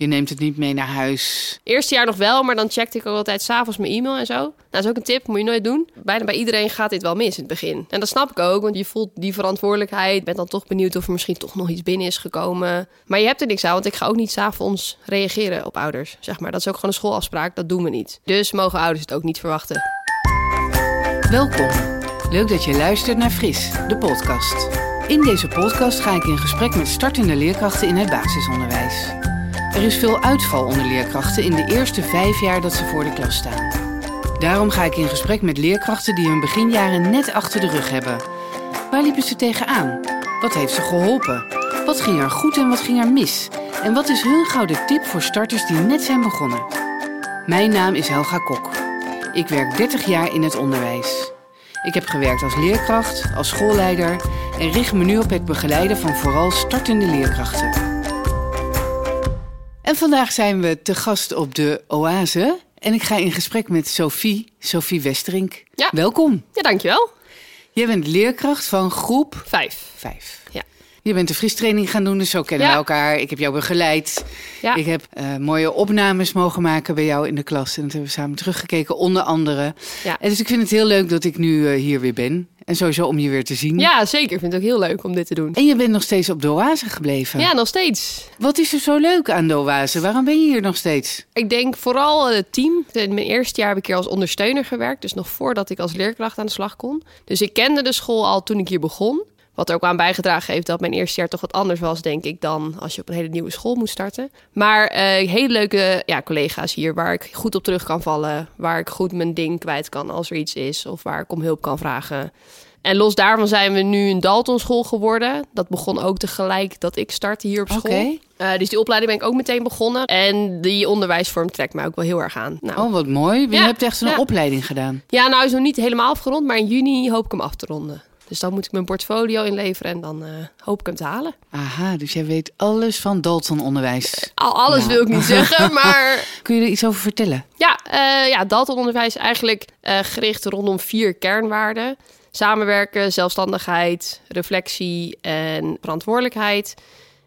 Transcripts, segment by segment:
Je neemt het niet mee naar huis. Eerste jaar nog wel, maar dan checkte ik ook altijd s'avonds mijn e-mail en zo. Nou, dat is ook een tip, moet je nooit doen. Bijna bij iedereen gaat dit wel mis in het begin. En dat snap ik ook, want je voelt die verantwoordelijkheid. Bent dan toch benieuwd of er misschien toch nog iets binnen is gekomen. Maar je hebt er niks aan, want ik ga ook niet s'avonds reageren op ouders. Zeg maar, dat is ook gewoon een schoolafspraak, dat doen we niet. Dus mogen ouders het ook niet verwachten. Welkom. Leuk dat je luistert naar Fris, de podcast. In deze podcast ga ik in gesprek met startende leerkrachten in het basisonderwijs. Er is veel uitval onder leerkrachten in de eerste vijf jaar dat ze voor de klas staan. Daarom ga ik in gesprek met leerkrachten die hun beginjaren net achter de rug hebben. Waar liepen ze tegenaan? Wat heeft ze geholpen? Wat ging er goed en wat ging er mis? En wat is hun gouden tip voor starters die net zijn begonnen? Mijn naam is Helga Kok. Ik werk 30 jaar in het onderwijs. Ik heb gewerkt als leerkracht, als schoolleider en richt me nu op het begeleiden van vooral startende leerkrachten. En vandaag zijn we te gast op de Oase. En ik ga in gesprek met Sophie, Sophie Westerink. Ja. Welkom. Ja, dankjewel. Jij bent leerkracht van groep Vijf. 5. Ja. Je bent de fristraining gaan doen, dus zo kennen Ja. we elkaar. Ik heb jou begeleid. Ja. Ik heb eh, mooie opnames mogen maken bij jou in de klas. En dat hebben we samen teruggekeken, onder andere. Ja. En dus ik vind het heel leuk dat ik nu eh, hier weer ben. En sowieso om je weer te zien. Ja, zeker. Ik vind het ook heel leuk om dit te doen. En je bent nog steeds op de Oase gebleven. Ja, nog steeds. Wat is er zo leuk aan de Oase? Waarom ben je hier nog steeds? Ik denk vooral het team. In mijn eerste jaar heb ik hier als ondersteuner gewerkt. Dus nog voordat ik als leerkracht aan de slag kon. Dus ik kende de school al toen ik hier begon. Wat er ook aan bijgedragen heeft dat mijn eerste jaar toch wat anders was, denk ik, dan als je op een hele nieuwe school moet starten. Maar eh, hele leuke ja, collega's hier waar ik goed op terug kan vallen. Waar ik goed mijn ding kwijt kan als er iets is. Of waar ik om hulp kan vragen. En los daarvan zijn we nu een Dalton school geworden. Dat begon ook tegelijk dat ik startte hier op school. Eh, dus die opleiding ben ik ook meteen begonnen. En die onderwijsvorm trekt mij ook wel heel erg aan. Nou, Oh, wat mooi. Je Ja, hebt echt een ja. opleiding gedaan. Ja, nou is nog niet helemaal afgerond, maar in juni hoop ik hem af te ronden. Dus dan moet ik mijn portfolio inleveren en dan eh, hoop ik hem te halen. Aha, dus jij weet alles van Dalton onderwijs. Al alles Nou. wil ik niet zeggen, maar Kun je er iets over vertellen? ja, eh ja Dalton onderwijs is eigenlijk eh, gericht rondom vier kernwaarden. Samenwerken, zelfstandigheid, reflectie en verantwoordelijkheid.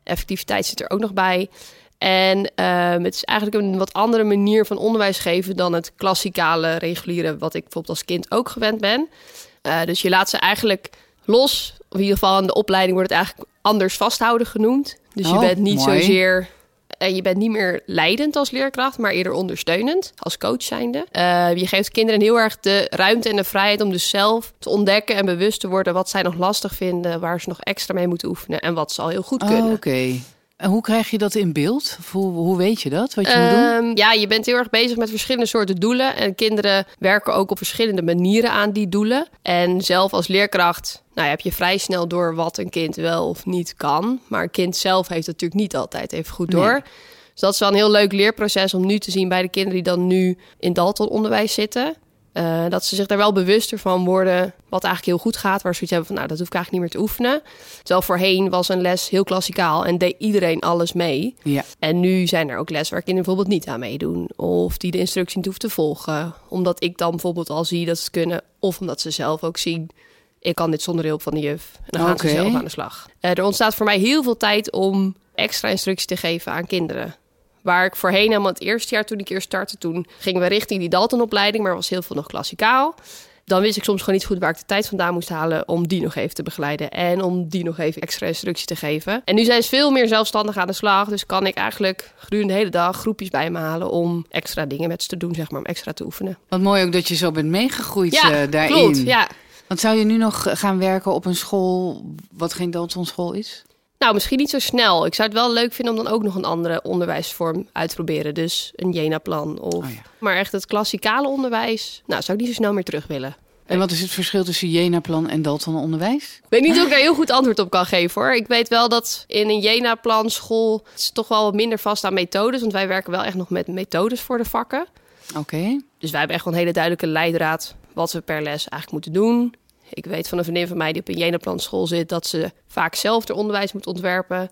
Effectiviteit zit er ook nog bij. En ehm, het is eigenlijk een wat andere manier van onderwijs geven dan het klassikale reguliere, wat ik bijvoorbeeld als kind ook gewend ben. Eh, dus je laat ze eigenlijk los. Of in ieder geval in de opleiding wordt het eigenlijk anders vasthouden genoemd. Dus je Oh, bent niet mooi. zozeer. En je bent niet meer leidend als leerkracht, maar eerder ondersteunend als coach zijnde. Eh, je geeft kinderen heel erg de ruimte en de vrijheid om dus zelf te ontdekken en bewust te worden wat zij nog lastig vinden, waar ze nog extra mee moeten oefenen en wat ze al heel goed Oh, kunnen. Oké. En hoe krijg je dat in beeld? Of hoe, hoe weet je dat? Wat je moet doen? Ehm, ja, je bent heel erg bezig met verschillende soorten doelen. En kinderen werken ook op verschillende manieren aan die doelen. En zelf als leerkracht nou, heb je vrij snel door wat een kind wel of niet kan. Maar een kind zelf heeft het natuurlijk niet altijd even goed door. Nee. Dus dat is wel een heel leuk leerproces om nu te zien bij de kinderen die dan nu in Dalton onderwijs zitten. Eh, dat ze zich daar wel bewuster van worden wat eigenlijk heel goed gaat. Waar ze zoiets hebben van, nou, dat hoef ik eigenlijk niet meer te oefenen. Terwijl voorheen was een les heel klassikaal en deed iedereen alles mee. Ja. En nu zijn er ook lessen waar kinderen bijvoorbeeld niet aan meedoen. Of die de instructie niet hoeven te volgen. Omdat ik dan bijvoorbeeld al zie dat ze het kunnen. Of omdat ze zelf ook zien, ik kan dit zonder hulp van de juf. En dan gaan ze zelf aan de slag. Eh, er ontstaat voor mij heel veel tijd om extra instructie te geven aan kinderen. Waar ik voorheen helemaal het eerste jaar toen ik hier startte, toen gingen we richting die Dalton-opleiding, maar was heel veel nog klassikaal. Dan wist ik soms gewoon niet goed waar ik de tijd vandaan moest halen om die nog even te begeleiden. En om die nog even extra instructie te geven. En nu zijn ze veel meer zelfstandig aan de slag. Dus kan ik eigenlijk gedurende de hele dag groepjes bij me halen om extra dingen met ze te doen, zeg maar, om extra te oefenen. Wat mooi ook dat je zo bent meegegroeid Ja, eh, daarin. klopt. Ja. Want zou je nu nog gaan werken op een school wat geen Dalton school is? Nou, misschien niet zo snel. Ik zou het wel leuk vinden om dan ook nog een andere onderwijsvorm uit te proberen. Dus een Jena-plan. Of... Oh ja. Maar echt het klassikale onderwijs, nou, zou ik niet zo snel meer terug willen. En wat is het verschil tussen Jena-plan en Dalton onderwijs? Ik weet niet of ik daar heel goed antwoord op kan geven hoor. Ik weet wel dat in een Jena-plan school het is toch wel wat minder vast aan methodes. Want wij werken wel echt nog met methodes voor de vakken. Oké. Dus wij hebben echt wel een hele duidelijke leidraad wat we per les eigenlijk moeten doen. Ik weet van een vriendin van mij die op een Jena-plan school zit... dat ze vaak zelf haar onderwijs moet ontwerpen.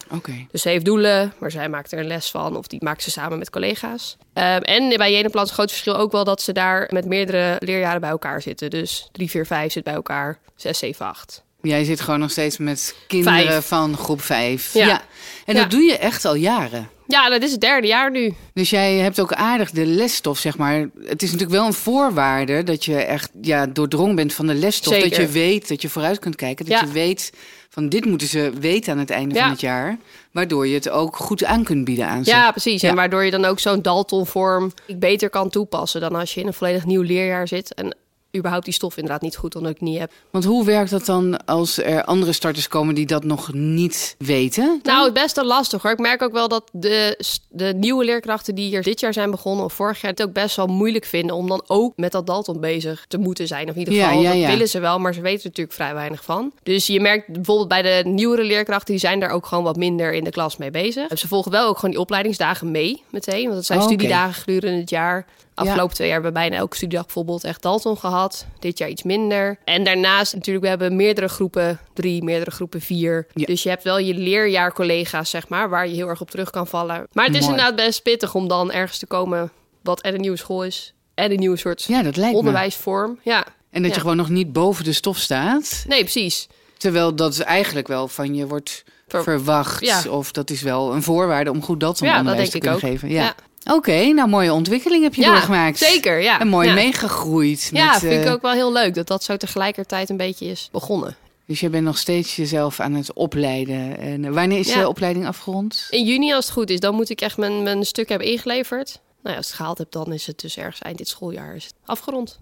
Dus ze heeft doelen, maar zij maakt er een les van of die maakt ze samen met collega's. Ehm, en bij Jenaplan is het groot verschil ook wel dat ze daar met meerdere leerjaren bij elkaar zitten. Dus 3, 4, 5 zit bij elkaar, 6, 7, 8. Jij zit gewoon nog steeds met kinderen Vijf. van groep 5. Ja. En Ja. dat doe je echt al jaren. Ja, dat is het derde jaar nu. Dus jij hebt ook aardig de lesstof, zeg maar. Het is natuurlijk wel een voorwaarde dat je echt ja, doordrongen bent van de lesstof. Zeker. Dat je weet, dat je vooruit kunt kijken. Dat Ja. je weet van dit moeten ze weten aan het einde Ja. van het jaar. Waardoor je het ook goed aan kunt bieden aan ze. Ja, precies. Ja. En waardoor je dan ook zo'n Dalton-vorm beter kan toepassen dan als je in een volledig nieuw leerjaar zit. En überhaupt die stof inderdaad niet goed onder de knie hebt. Want hoe werkt dat dan als er andere starters komen die dat nog niet weten? Nou, het best wel lastig hoor. Ik merk ook wel dat de, de nieuwe leerkrachten die hier dit jaar zijn begonnen of vorig jaar het ook best wel moeilijk vinden om dan ook met dat Dalton bezig te moeten zijn. Of in ieder Ja, geval, ja, dat ja. willen ze wel, maar ze weten er natuurlijk vrij weinig van. Dus je merkt bijvoorbeeld bij de nieuwere leerkrachten, die zijn daar ook gewoon wat minder in de klas mee bezig. Ze volgen wel ook gewoon die opleidingsdagen mee meteen, want het zijn Oh, studiedagen gedurende het jaar. Afgelopen twee jaar hebben we bijna elke studiedag bijvoorbeeld echt Dalton gehad. Dit jaar iets minder. En daarnaast natuurlijk, we hebben meerdere groepen drie, meerdere groepen vier. Ja. Dus je hebt wel je leerjaarcollega's, zeg maar, waar je heel erg op terug kan vallen. Maar het is Mooi. inderdaad best pittig om dan ergens te komen wat en een nieuwe school is. En een nieuwe soort Ja, dat lijkt me. onderwijsvorm. Ja, En dat Ja. je gewoon nog niet boven de stof staat. nee, precies. Terwijl dat eigenlijk wel van je wordt Ver- verwacht. Ja. Of dat is wel een voorwaarde om goed dat Ja, dat onderwijs denk te ik kunnen ook. geven. Ja. Oké, nou mooie ontwikkeling heb je Ja, doorgemaakt. zeker, ja. En mooi meegegroeid. Ja, met, vind ik eh, ook wel heel leuk dat dat zo tegelijkertijd een beetje is begonnen. Dus je bent nog steeds jezelf aan het opleiden. En eh, wanneer is de opleiding afgerond? In juni, als het goed is, dan moet ik echt mijn, mijn stuk hebben ingeleverd. Nou ja, als ik het gehaald heb, dan is het dus ergens eind dit schooljaar is het afgerond.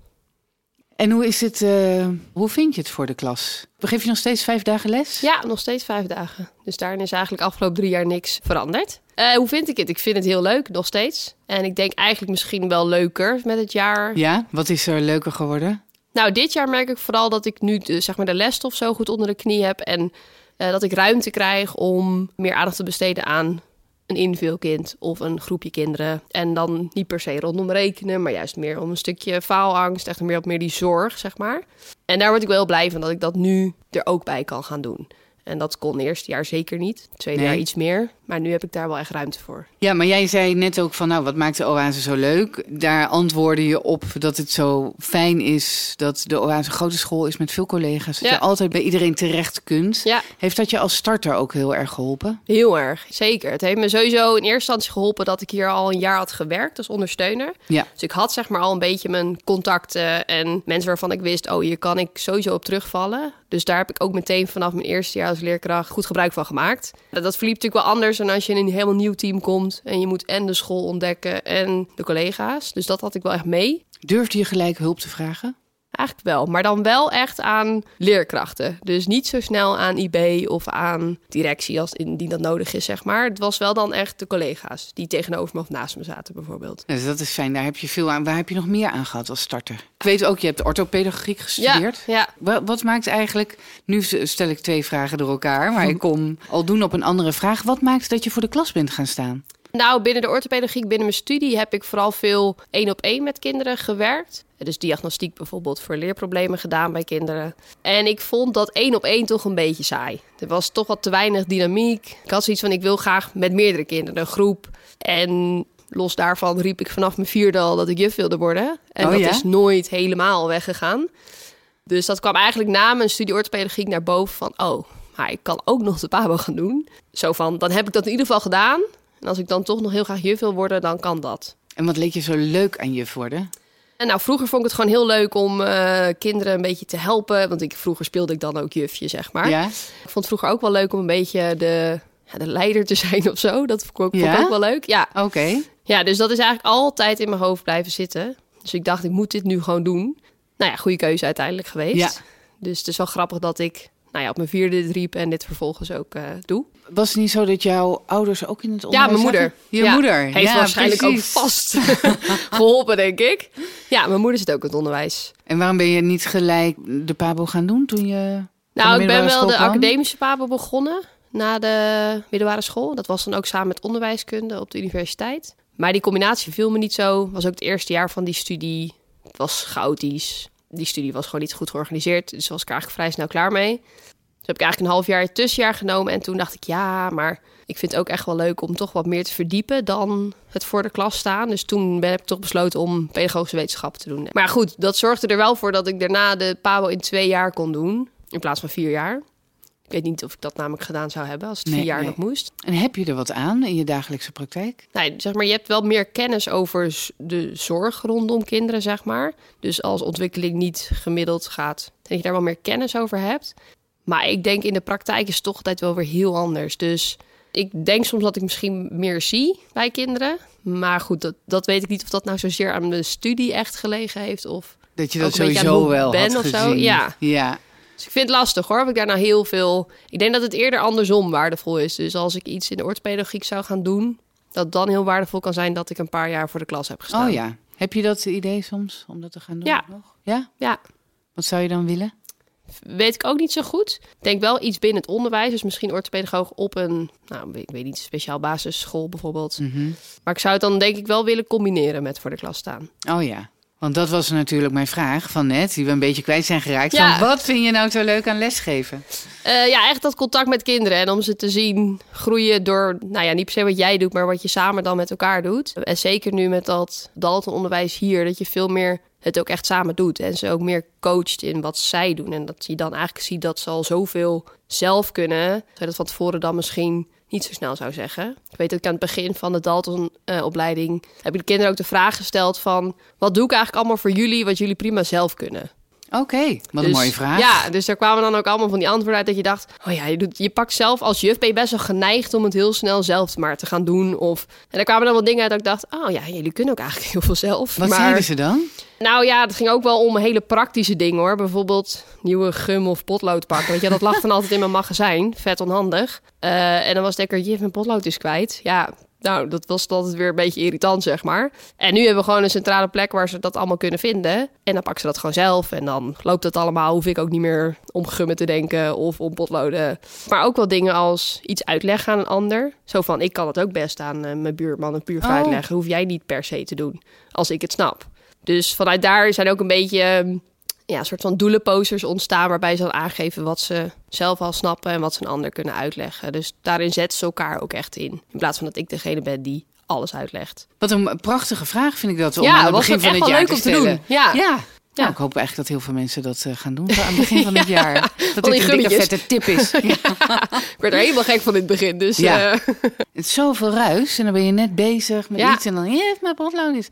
En hoe is het? eh, hoe vind je het voor de klas? Geef je nog steeds vijf dagen les? Ja, nog steeds vijf dagen. Dus daarin is eigenlijk afgelopen drie jaar niks veranderd. Eh, hoe vind ik het? Ik vind het heel leuk, nog steeds. En ik denk eigenlijk misschien wel leuker met het jaar. Ja, wat is er leuker geworden? Nou, dit jaar merk ik vooral dat ik nu de, zeg maar de lesstof zo goed onder de knie heb. En eh, dat ik ruimte krijg om meer aandacht te besteden aan een inveelkind of een groepje kinderen. En dan niet per se rondom rekenen, maar juist meer om een stukje faalangst. Echt meer op meer die zorg, zeg maar. En daar word ik wel blij van dat ik dat nu er ook bij kan gaan doen. En dat kon eerste jaar zeker niet. Tweede Nee. jaar iets meer. Maar nu heb ik daar wel echt ruimte voor. Ja, maar jij zei net ook van, nou, wat maakt de Oase zo leuk? Daar antwoordde je op dat het zo fijn is dat de Oase een grote school is met veel collega's. Dat Ja. je altijd bij iedereen terecht kunt. Ja, Heeft dat je als starter ook heel erg geholpen? heel erg. Zeker. Het heeft me sowieso in eerste instantie geholpen dat ik hier al een jaar had gewerkt als ondersteuner. Ja. Dus ik had zeg maar al een beetje mijn contacten en mensen waarvan ik wist, oh, hier kan ik sowieso op terugvallen. Dus daar heb ik ook meteen vanaf mijn eerste jaar als leerkracht goed gebruik van gemaakt. Dat verliep natuurlijk wel anders dan als je in een helemaal nieuw team komt en je moet en de school ontdekken en de collega's. Dus dat had ik wel echt mee. Durfde je gelijk hulp te vragen? Eigenlijk wel, maar dan wel echt aan leerkrachten. Dus niet zo snel aan IB of aan directie als indien dat nodig is, zeg maar. Het was wel dan echt de collega's die tegenover me of naast me zaten, bijvoorbeeld. Dus dat is fijn, daar heb je veel aan. Waar heb je nog meer aan gehad als starter? Ik weet ook, je hebt orthopedagogiek gestudeerd. Ja, ja. Wa- Wat maakt eigenlijk, nu stel ik twee vragen door elkaar, maar ik kom al doen op een andere vraag. Wat maakt dat je voor de klas bent gaan staan? Nou, binnen de orthopedagogiek, binnen mijn studie, heb ik vooral veel één op één met kinderen gewerkt. Dus diagnostiek bijvoorbeeld voor leerproblemen gedaan bij kinderen. En ik vond dat één op één toch een beetje saai. Er was toch wat te weinig dynamiek. Ik had zoiets van, ik wil graag met meerdere kinderen, een groep. En los daarvan riep ik vanaf mijn vierde al dat ik juf wilde worden. En Oh dat ja? is nooit helemaal weggegaan. Dus dat kwam eigenlijk na mijn studie orthopedagogiek naar boven van... oh, maar ik kan ook nog de pabo gaan doen. Zo van, dan heb ik dat in ieder geval gedaan. En als ik dan toch nog heel graag juf wil worden, dan kan dat. En wat leek je zo leuk aan juf worden? En nou, vroeger vond ik het gewoon heel leuk om eh, kinderen een beetje te helpen. Want ik, vroeger speelde ik dan ook jufje, zeg maar. Ja? Ik vond het vroeger ook wel leuk om een beetje de, ja, de leider te zijn of zo. Dat vond ik, vond ook wel leuk. Ja. Oké. ja, dus dat is eigenlijk altijd in mijn hoofd blijven zitten. Dus ik dacht, ik moet dit nu gewoon doen. Nou ja, goede keuze uiteindelijk geweest. Ja. Dus het is wel grappig dat ik nou ja, op mijn vierde dit riep en dit vervolgens ook eh, doe. Was het niet zo dat jouw ouders ook in het Ja, onderwijs mijn moeder. zaten? Je Ja, moeder. Heeft ja, waarschijnlijk precies. ook vast geholpen, denk ik. Ja, mijn moeder zit ook in het onderwijs. En waarom ben je niet gelijk de pabo gaan doen toen je... Nou, ik ben wel de kwam? academische pabo begonnen na de middelbare school. Dat was dan ook samen met onderwijskunde op de universiteit. Maar die combinatie viel me niet zo. Was ook het eerste jaar van die studie. Het was chaotisch. Die studie was gewoon niet goed georganiseerd. Dus was ik eigenlijk vrij snel klaar mee. Dus heb ik eigenlijk een half jaar tussenjaar genomen. En toen dacht ik, ja, maar ik vind het ook echt wel leuk om toch wat meer te verdiepen dan het voor de klas staan. Dus toen ben ik toch besloten om pedagogische wetenschap te doen. Maar goed, dat zorgde er wel voor dat ik daarna de PABO in twee jaar kon doen. In plaats van vier jaar. Ik weet niet of ik dat namelijk gedaan zou hebben als het Nee, vier jaar nee. nog moest. En heb je er wat aan in je dagelijkse praktijk? Nee, zeg maar, je hebt wel meer kennis over de zorg rondom kinderen, zeg maar. Dus als ontwikkeling niet gemiddeld gaat, dat je daar wel meer kennis over hebt. Maar ik denk in de praktijk is het toch altijd wel weer heel anders. Dus ik denk soms dat ik misschien meer zie bij kinderen. Maar goed, dat, dat weet ik niet of dat nou zozeer aan de studie echt gelegen heeft. Of... Dat je dat sowieso wel ben had of zo, ja. ja. Dus ik vind het lastig hoor, of ik daar nou heel veel... Ik denk dat het eerder andersom waardevol is. Dus als ik iets in de orthopedagogiek zou gaan doen... dat het dan heel waardevol kan zijn dat ik een paar jaar voor de klas heb gestaan. Oh ja. Heb je dat idee soms om dat te gaan doen? Ja. Nog? Ja? Ja, Wat zou je dan willen? weet ik ook niet zo goed. Ik denk wel iets binnen het onderwijs. Dus misschien orthopedagoog op een, nou, ik weet niet, speciaal basisschool bijvoorbeeld. Mhm. Maar ik zou het dan denk ik wel willen combineren met voor de klas staan. Oh ja. Want dat was natuurlijk mijn vraag van net, die we een beetje kwijt zijn geraakt. Ja. Van wat vind je nou zo leuk aan lesgeven? Eh, ja, echt dat contact met kinderen. En om ze te zien groeien door, nou ja, niet per se wat jij doet, maar wat je samen dan met elkaar doet. En zeker nu met dat Dalton-onderwijs hier, dat je veel meer het ook echt samen doet. En ze ook meer coacht in wat zij doen. En dat je dan eigenlijk ziet dat ze al zoveel zelf kunnen. Dat van tevoren dan misschien niet zo snel zou zeggen. Ik weet dat ik aan het begin van de Dalton-opleiding... heb ik de kinderen ook de vraag gesteld van... wat doe ik eigenlijk allemaal voor jullie wat jullie prima zelf kunnen? Oké, wat een Dus- mooie vraag. Ja, dus daar kwamen dan ook allemaal van die antwoorden uit dat je dacht... oh ja, je, doet, je pakt zelf als juf ben je best wel geneigd om het heel snel zelf maar te gaan doen. Of, en daar kwamen dan wat dingen uit dat ik dacht... oh ja, jullie kunnen ook eigenlijk heel veel zelf. Wat maar, zeiden ze dan? Nou ja, het ging ook wel om hele praktische dingen hoor. Bijvoorbeeld nieuwe gum of potlood pakken. Weet je, dat lag dan altijd in mijn magazijn. Vet onhandig. Eh, en dan was het lekker, je mijn potlood is kwijt. Ja, nou, dat was altijd weer een beetje irritant, zeg maar. En nu hebben we gewoon een centrale plek waar ze dat allemaal kunnen vinden. En dan pakken ze dat gewoon zelf. En dan loopt het allemaal. Hoef ik ook niet meer om gummen te denken of om potloden. Maar ook wel dingen als iets uitleggen aan een ander. Zo van, ik kan het ook best aan eh, mijn buurman of buurvrouw Oh. uitleggen. Hoef jij niet per se te doen, als ik het snap. Dus vanuit daar zijn ook een beetje ehm, ja, een soort van doelenposters ontstaan... waarbij ze dan aangeven wat ze zelf al snappen... en wat ze een ander kunnen uitleggen. Dus daarin zetten ze elkaar ook echt in. In plaats van dat ik degene ben die alles uitlegt. Wat een prachtige vraag vind ik dat om Ja, aan het begin van het jaar leuk te om te doen. Ja. ja. Ja. Nou, ik hoop eigenlijk dat heel veel mensen dat eh, gaan doen aan het begin van het jaar. Dat dit een dikke vette tip is. Ja. Ik werd er helemaal gek van in het begin. Dus Ja. eh, Het is zoveel ruis en dan ben je net bezig met Ja. iets en dan, je hebt mijn potlood is.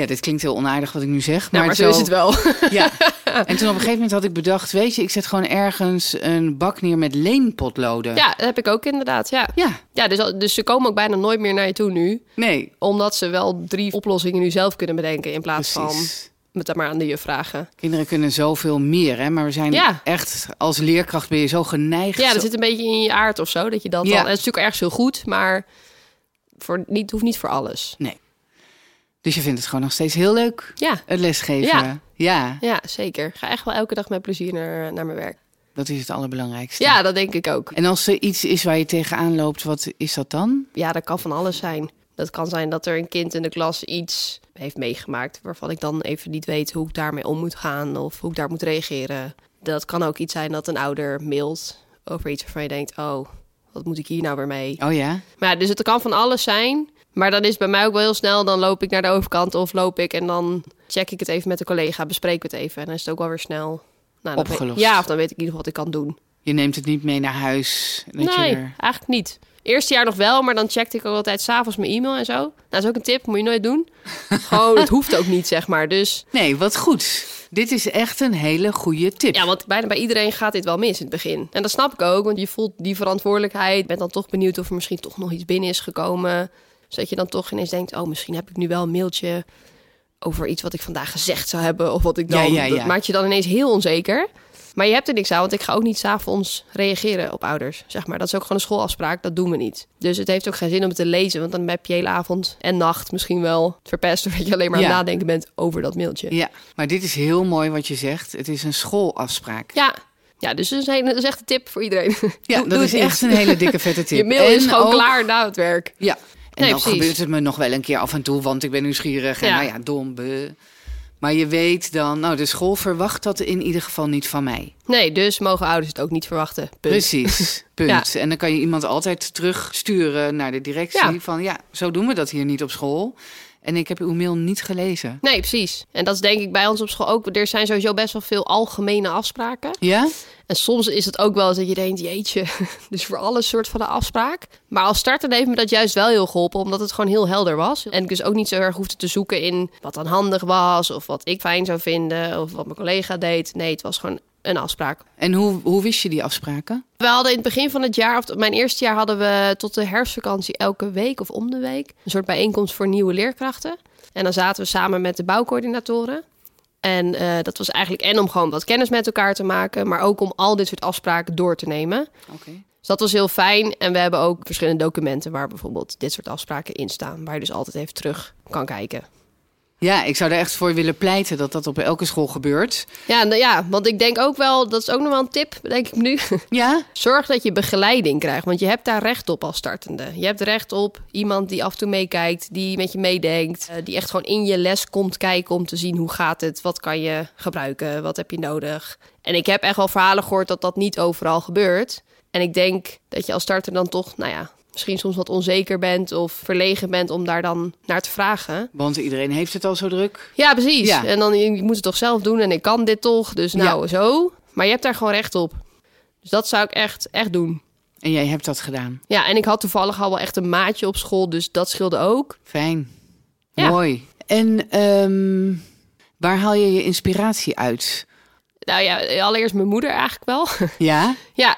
Ja, dit klinkt heel onaardig wat ik nu zeg. nou, maar zo is het wel. Ja. En toen op een gegeven moment had ik bedacht, weet je, ik zet gewoon ergens een bak neer met leenpotloden. Ja, dat heb ik ook inderdaad, ja. Ja, Ja, dus, dus ze komen ook bijna nooit meer naar je toe nu. nee, Omdat ze wel drie oplossingen nu zelf kunnen bedenken... in plaats van met dat maar aan de juf vragen. Kinderen kunnen zoveel meer, hè? maar we zijn Ja. echt, als leerkracht ben je zo geneigd. Ja, zo- dat zit een beetje in je aard of zo. Dat je dat Ja. dan. Het is natuurlijk ergens heel goed, maar voor, niet, hoeft niet voor alles. Dus je vindt het gewoon nog steeds heel leuk, Ja, het lesgeven. Ja. ja, ja zeker. Ik Ga echt wel elke dag met plezier naar, naar mijn werk. dat is het allerbelangrijkste. Ja, dat denk ik ook. En als er iets is waar je tegenaan loopt, wat is dat dan? Ja, dat kan van alles zijn. Dat kan zijn dat er een kind in de klas iets heeft meegemaakt waarvan ik dan even niet weet hoe ik daarmee om moet gaan of hoe ik daar moet reageren. Dat kan ook iets zijn dat een ouder mailt over iets waarvan je denkt: oh, wat moet ik hier nou weer mee? Oh ja? Maar ja, dus het kan van alles zijn. Maar dan is het bij mij ook wel heel snel. Dan loop ik naar de overkant of loop ik en dan check ik het even met een collega, bespreek het even. En dan is het ook wel weer snel nou, weet- Opgelost. ja, of dan weet ik in ieder geval wat ik kan doen. Je neemt het niet mee naar huis. Dat nee, je er... eigenlijk niet. Eerste jaar nog wel, maar dan checkte ik ook altijd s'avonds mijn e-mail en zo. Nou, dat is ook een tip, moet je nooit doen. Gewoon, het hoeft ook niet, zeg maar. Dus Nee, wat goed. Dit is echt een hele goede tip. ja, want bijna bij iedereen gaat dit wel mis in het begin. En dat snap ik ook, want je voelt die verantwoordelijkheid. Je bent dan toch benieuwd of er misschien toch nog iets binnen is gekomen. Zodat je dan toch ineens denkt, oh, misschien heb ik nu wel een mailtje over iets wat ik vandaag gezegd zou hebben. Of wat ik dan, Ja, ja, ja. dat maakt je dan ineens heel onzeker. Maar je hebt er niks aan, want ik ga ook niet s'avonds reageren op ouders. Zeg maar. Dat is ook gewoon een schoolafspraak, dat doen we niet. Dus het heeft ook geen zin om het te lezen, want dan heb je hele avond en nacht misschien wel verpest... doordat je alleen maar aan het nadenken bent over dat mailtje. Ja, maar dit is heel mooi wat je zegt. Het is een schoolafspraak. Ja, ja dus dat is, een, dat is echt een tip voor iedereen. Ja, Doe- dat doe is echt een hele dikke vette tip. Je mail is gewoon ook- klaar na het werk. Ja. En Nee, dan precies. gebeurt het me nog wel een keer af en toe, want ik ben nieuwsgierig. En Ja. nou ja, dom. be. Maar je weet dan, nou, de school verwacht dat in ieder geval niet van mij. Nee, dus mogen ouders het ook niet verwachten. Punt. Precies, punt. En dan kan je iemand altijd terugsturen naar de directie Ja. van, ja, zo doen we dat hier niet op school. En ik heb uw mail niet gelezen. Nee, precies. En dat is denk ik bij ons op school ook. Er zijn sowieso best wel veel algemene afspraken. Ja? En soms is het ook wel eens dat je denkt, jeetje, dus voor alles soort van een afspraak. Maar als starter heeft me dat juist wel heel geholpen, omdat het gewoon heel helder was. En ik dus ook niet zo erg hoefde te zoeken in wat dan handig was, of wat ik fijn zou vinden, of wat mijn collega deed. Nee, het was gewoon een afspraak. En hoe, hoe wist je die afspraken? We hadden in het begin van het jaar, of mijn eerste jaar, hadden we tot de herfstvakantie elke week of om de week een soort bijeenkomst voor nieuwe leerkrachten. En dan zaten we samen met de bouwcoördinatoren. En uh, dat was eigenlijk en om gewoon wat kennis met elkaar te maken, maar ook om al dit soort afspraken door te nemen. Oké. Dus dat was heel fijn. En we hebben ook verschillende documenten waar bijvoorbeeld dit soort afspraken in staan, waar je dus altijd even terug kan kijken. Ja, ik zou er echt voor willen pleiten dat dat op elke school gebeurt. Ja, nou ja, want ik denk ook wel, dat is ook nog wel een tip, denk ik nu. Ja? Zorg dat je begeleiding krijgt, want je hebt daar recht op als startende. Je hebt recht op iemand die af en toe meekijkt, die met je meedenkt, eh, die echt gewoon in je les komt kijken om te zien hoe gaat het, wat kan je gebruiken, wat heb je nodig. En ik heb echt wel verhalen gehoord dat dat niet overal gebeurt. En ik denk dat je als starter dan toch, nou ja, misschien soms wat onzeker bent of verlegen bent om daar dan naar te vragen. Want iedereen heeft het al zo druk. Ja, precies. Ja. En dan je moet het toch zelf doen en ik kan dit toch, dus nou zo. Maar je hebt daar gewoon recht op. Dus dat zou ik echt, echt doen. En jij hebt dat gedaan. Ja, en ik had toevallig al wel echt een maatje op school, dus dat scheelde ook. Fijn. Ja. Mooi. En ehm, waar haal je je inspiratie uit? Nou ja, allereerst mijn moeder eigenlijk wel. Ja? ja,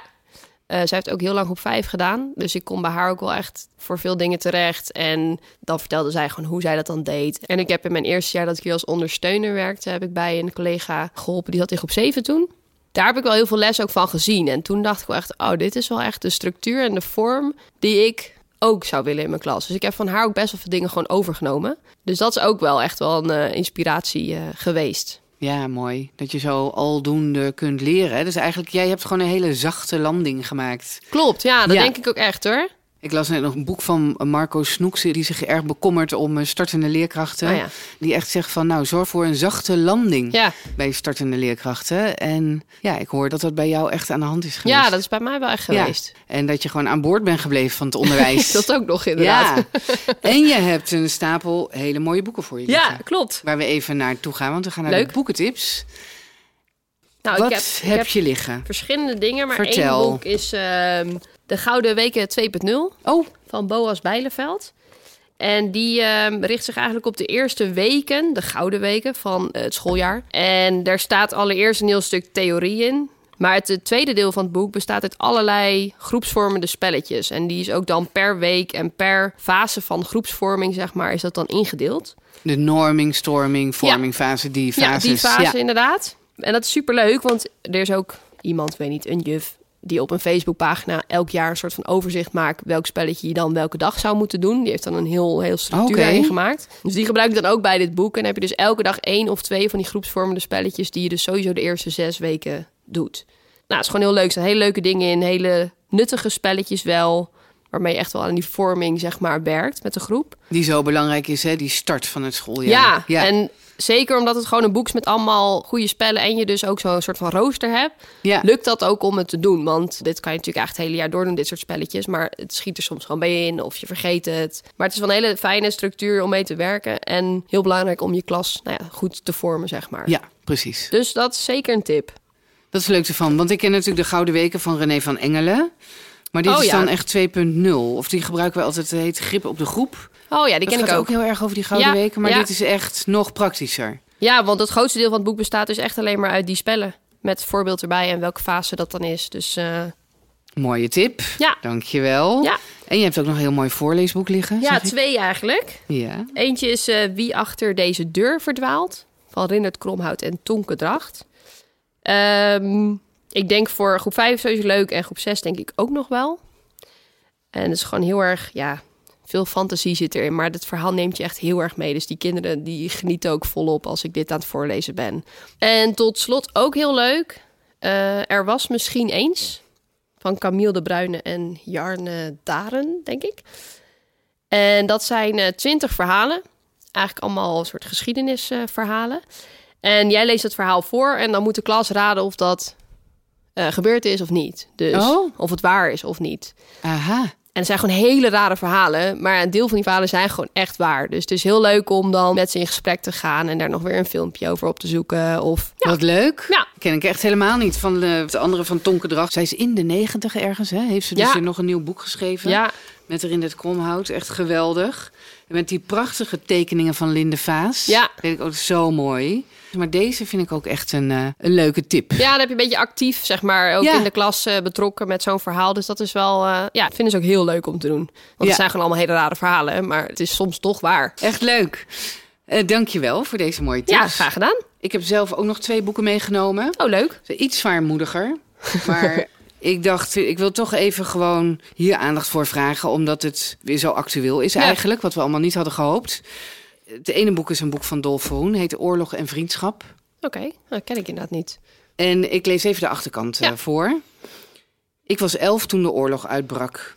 eh, zij heeft ook heel lang op vijf gedaan. Dus ik kom bij haar ook wel echt voor veel dingen terecht. En dan vertelde zij gewoon hoe zij dat dan deed. En ik heb in mijn eerste jaar dat ik hier als ondersteuner werkte... heb ik bij een collega geholpen, die zat in groep 7 toen. Daar heb ik wel heel veel les ook van gezien. En toen dacht ik wel echt, oh, dit is wel echt de structuur en de vorm... die ik ook zou willen in mijn klas. Dus ik heb van haar ook best wel veel dingen gewoon overgenomen. Dus dat is ook wel echt wel een eh, inspiratie eh, geweest. Ja, mooi. Dat je zo aldoende kunt leren. Dus eigenlijk, jij hebt gewoon een hele zachte landing gemaakt. Klopt, ja, dat Ja. denk ik ook echt hoor. Ik las net nog een boek van Marco Snoekse... die zich erg bekommert om eh, startende leerkrachten. Oh ja. Die echt zegt van, nou, zorg voor een zachte landing... Ja. bij startende leerkrachten. En ja, ik hoor dat dat bij jou echt aan de hand is geweest. ja, dat is bij mij wel echt Ja. geweest. En dat je gewoon aan boord bent gebleven van het onderwijs. Dat ook nog inderdaad. Ja. En je hebt een stapel hele mooie boeken voor je Ja, liggen. klopt. Waar we even naartoe gaan, want we gaan naar Leuk. de boekentips. Nou, Wat ik heb, heb, je liggen? verschillende dingen, maar Vertel. één boek is ehm, De Gouden Weken 2.0 Oh, van Boas Bijleveld. En die ehm, richt zich eigenlijk op de eerste weken, de gouden weken van eh, het schooljaar. En daar staat allereerst een heel stuk theorie in. Maar het, het tweede deel van het boek bestaat uit allerlei groepsvormende spelletjes. En die is ook dan per week en per fase van groepsvorming, zeg maar, is dat dan ingedeeld. de norming, storming, vorming fase, die Ja, fases. die fase Ja. inderdaad. En dat is superleuk, want er is ook iemand, weet niet, een juf... die op een Facebookpagina elk jaar een soort van overzicht maakt... welk spelletje je dan welke dag zou moeten doen. Die heeft dan een heel, heel structuur erin gemaakt. Dus die gebruik ik dan ook bij dit boek. En dan heb je dus elke dag één of twee van die groepsvormende spelletjes... die je dus sowieso de eerste zes weken doet. Nou, het is gewoon heel leuk. Er zijn hele leuke dingen in, hele nuttige spelletjes wel... waarmee je echt wel aan die vorming, zeg maar, werkt met de groep. Die zo belangrijk is, hè? die start van het schooljaar. Ja, en zeker omdat het gewoon een boek is met allemaal goede spellen... en je dus ook zo'n soort van rooster hebt... ja. lukt dat ook om het te doen. Want dit kan je natuurlijk echt het hele jaar door doen, dit soort spelletjes. Maar het schiet er soms gewoon bij in of je vergeet het. Maar het is wel een hele fijne structuur om mee te werken. En heel belangrijk om je klas nou ja, goed te vormen, zeg maar. ja, precies. Dus dat is zeker een tip. Dat is leuk ervan, want ik ken natuurlijk de Gouden Weken van René van Engelen. Maar dit Oh, is ja. dan echt 2.0. Of die gebruiken we altijd, het heet grip op de groep. Oh ja, die Dat ken ik gaat ook. heel erg over die Gouden Ja, Weken, maar ja. dit is echt nog praktischer. Ja, want het grootste deel van het boek bestaat dus echt alleen maar uit die spellen. Met voorbeeld erbij en welke fase dat dan is. Dus eh, Mooie tip. ja. Dankjewel. Ja. En je hebt ook nog een heel mooi voorleesboek liggen. ja, twee eigenlijk. Ja. Eentje is eh, Wie achter deze deur verdwaalt. Van Rindert Kromhout en Tonke Dracht. Ehm, ik denk voor groep 5 sowieso leuk. En groep 6 denk ik ook nog wel. En het is gewoon heel erg, ja, veel fantasie zit erin. Maar het verhaal neemt je echt heel erg mee. Dus die kinderen die genieten ook volop als ik dit aan het voorlezen ben. En tot slot ook heel leuk. eh, er was misschien eens. Van Camille de Bruyne en Jarne Daren, denk ik. En dat zijn eh, twintig verhalen. Eigenlijk allemaal een soort geschiedenisverhalen. en jij leest het verhaal voor en dan moet de klas raden of dat eh, gebeurd is of niet. Dus Oh. of het waar is of niet. Aha. En het zijn gewoon hele rare verhalen. Maar een deel van die verhalen zijn gewoon echt waar. Dus het is heel leuk om dan met ze in gesprek te gaan en daar nog weer een filmpje over op te zoeken. Of Wat leuk. Ja. Ken ik echt helemaal niet. Van de, de andere van Tonke. Zij is in de negentig ergens. Hè? Heeft ze dus Ja. nog een nieuw boek geschreven. ja, Met erin het kromhout. Echt geweldig. En met die prachtige tekeningen van Linde Vaas. Ja. Vind ik ook zo mooi. Maar deze vind ik ook echt een, eh, een leuke tip. ja, dan heb je een beetje actief, zeg maar, ook Ja. in de klas eh, betrokken met zo'n verhaal. Dus dat is wel, eh, ja, vinden ze ook heel leuk om te doen. Want Ja. het zijn gewoon allemaal hele rare verhalen, maar het is soms toch waar. Echt leuk. Dank je wel voor deze mooie tips. Ja, graag gedaan. Ik heb zelf ook nog twee boeken meegenomen. Oh, leuk. Iets zwaarmoediger. Maar ik dacht, ik wil toch even gewoon hier aandacht voor vragen. Omdat het weer zo actueel is Ja. eigenlijk. Wat we allemaal niet hadden gehoopt. Het ene boek is een boek van Dolf Verhoen. Heet Oorlog en Vriendschap. Oké, dat ken ik inderdaad niet. En ik lees even de achterkant eh, Ja. voor. Ik was elf toen de oorlog uitbrak.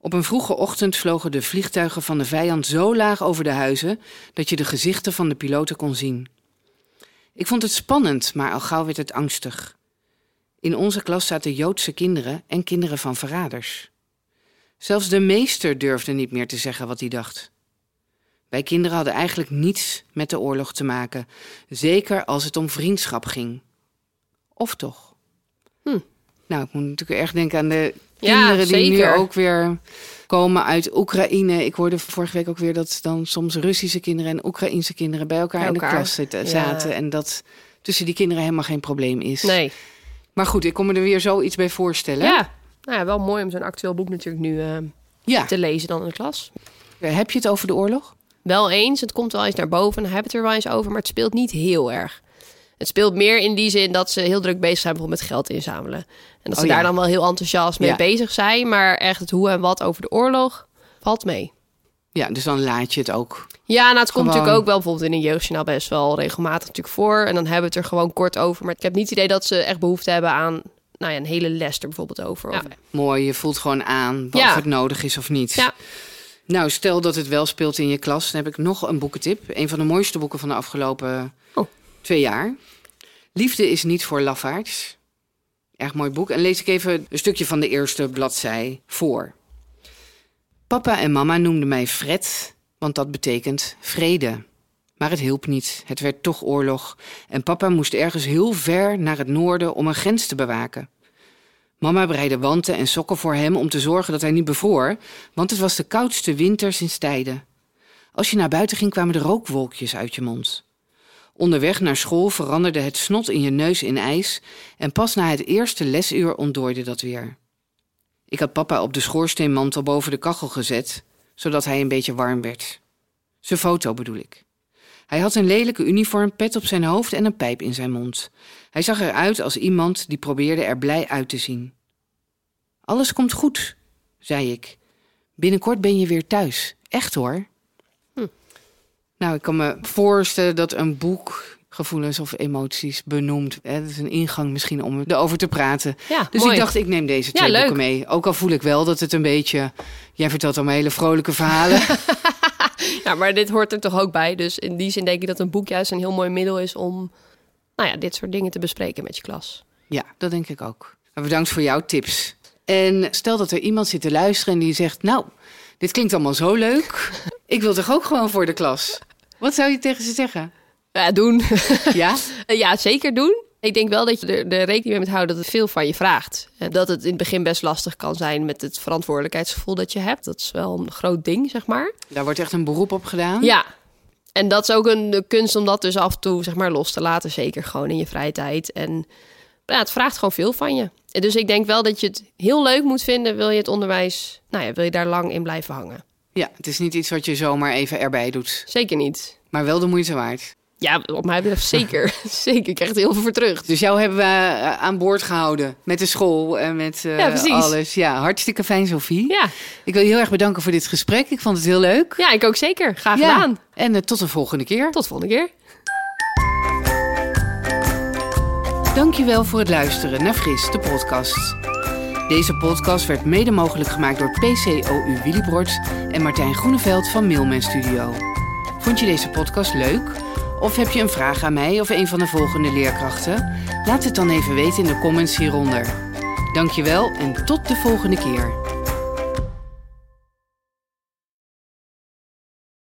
Op een vroege ochtend vlogen de vliegtuigen van de vijand zo laag over de huizen dat je de gezichten van de piloten kon zien. Ik vond het spannend, maar al gauw werd het angstig. In onze klas zaten Joodse kinderen en kinderen van verraders. Zelfs de meester durfde niet meer te zeggen wat hij dacht. Wij kinderen hadden eigenlijk niets met de oorlog te maken, zeker als het om vriendschap ging. Of toch? Hm. Nou, ik moet natuurlijk erg denken aan de Ja, kinderen die nu ook weer komen uit Oekraïne. Ik hoorde vorige week ook weer dat dan soms Russische kinderen en Oekraïnse kinderen bij elkaar, Bij in de klas zitten, Ja. zaten. En dat tussen die kinderen helemaal geen probleem is. Nee. Maar goed, ik kon me er weer zoiets bij voorstellen. Ja. Nou ja, wel mooi om zo'n actueel boek natuurlijk nu eh, Ja. te lezen dan in de klas. Heb je het over de oorlog? Wel eens, het komt wel eens naar boven, dan hebben we het er wel eens over, maar het speelt niet heel erg. Het speelt meer in die zin dat ze heel druk bezig zijn bijvoorbeeld met geld inzamelen. En dat ze Oh ja. daar dan wel heel enthousiast mee Ja. bezig zijn, maar echt het hoe en wat over de oorlog valt mee. Ja, dus dan laat je het ook. Ja, nou, het komt natuurlijk ook wel bijvoorbeeld in een jeugdjournaal best wel regelmatig natuurlijk voor. En dan hebben we het er gewoon kort over. Maar ik heb niet het idee dat ze echt behoefte hebben aan nou ja, een hele les er bijvoorbeeld over. Ja. Of- Mooi, je voelt gewoon aan of het nodig is of niet. Ja. Nou, stel dat het wel speelt in je klas, dan heb ik nog een boekentip. Een van de mooiste boeken van de afgelopen Oh. twee jaar. Liefde is niet voor lafaards. Erg mooi boek. En lees ik even een stukje van de eerste bladzij voor. Papa en mama noemden mij Fred, want dat betekent vrede. Maar het hielp niet. Het werd toch oorlog. En papa moest ergens heel ver naar het noorden om een grens te bewaken. Mama bereidde wanten en sokken voor hem om te zorgen dat hij niet bevroor, want het was de koudste winter sinds tijden. Als je naar buiten ging, kwamen er rookwolkjes uit je mond. Onderweg naar school veranderde het snot in je neus in ijs en pas na het eerste lesuur ontdooide dat weer. Ik had papa op de schoorsteenmantel boven de kachel gezet, zodat hij een beetje warm werd. Zijn foto bedoel ik. Hij had een lelijke uniformpet op zijn hoofd en een pijp in zijn mond. Hij zag eruit als iemand die probeerde er blij uit te zien. Alles komt goed, zei ik. Binnenkort ben je weer thuis. Echt hoor. Hm. Nou, ik kan me voorstellen dat een boek gevoelens of emoties benoemt. Hè, Dat is een ingang misschien om erover te praten. Ja, Dus mooi. ik dacht, ik neem deze Ja, twee leuk. boeken mee. Ook al voel ik wel dat het een beetje... Jij vertelt allemaal hele vrolijke verhalen. Ja, maar dit hoort er toch ook bij. Dus in die zin denk ik dat een boek juist een heel mooi middel is om nou ja, dit soort dingen te bespreken met je klas. Ja, dat denk ik ook. Bedankt voor jouw tips. En stel dat er iemand zit te luisteren en die zegt... nou, dit klinkt allemaal zo leuk. Ik wil toch ook gewoon voor de klas? Wat zou je tegen ze zeggen? Ja, doen. Ja? ja, zeker doen. Ik denk wel dat je er, er rekening mee moet houden dat het veel van je vraagt. En dat het in het begin best lastig kan zijn met het verantwoordelijkheidsgevoel dat je hebt. Dat is wel een groot ding, zeg maar. Daar wordt echt een beroep op gedaan. Ja. En dat is ook een kunst om dat dus af en toe zeg maar, los te laten. Zeker gewoon in je vrije tijd. En ja, het vraagt gewoon veel van je. Dus ik denk wel dat je het heel leuk moet vinden. Wil je het onderwijs, nou ja, wil je daar lang in blijven hangen? Ja, het is niet iets wat je zomaar even erbij doet. Zeker niet. Maar wel de moeite waard. Ja, op mij betreft zeker. zeker. Ik krijg er heel veel voor terug. Dus jou hebben we eh, aan boord gehouden. Met de school en met eh, Ja, alles. Ja, hartstikke fijn, Sophie. Ja. Ik wil je heel erg bedanken voor dit gesprek. Ik vond het heel leuk. ja, ik ook zeker. Graag Ja. gedaan. En eh, tot de volgende keer. Tot de volgende keer. Dankjewel voor het luisteren naar Fris, de podcast. Deze podcast werd mede mogelijk gemaakt door PCOU Willybrods en Martijn Groeneveld van Mailman Studio. Vond je deze podcast leuk? Of heb je een vraag aan mij of een van de volgende leerkrachten? Laat het dan even weten in de comments hieronder. Dankjewel en tot de volgende keer.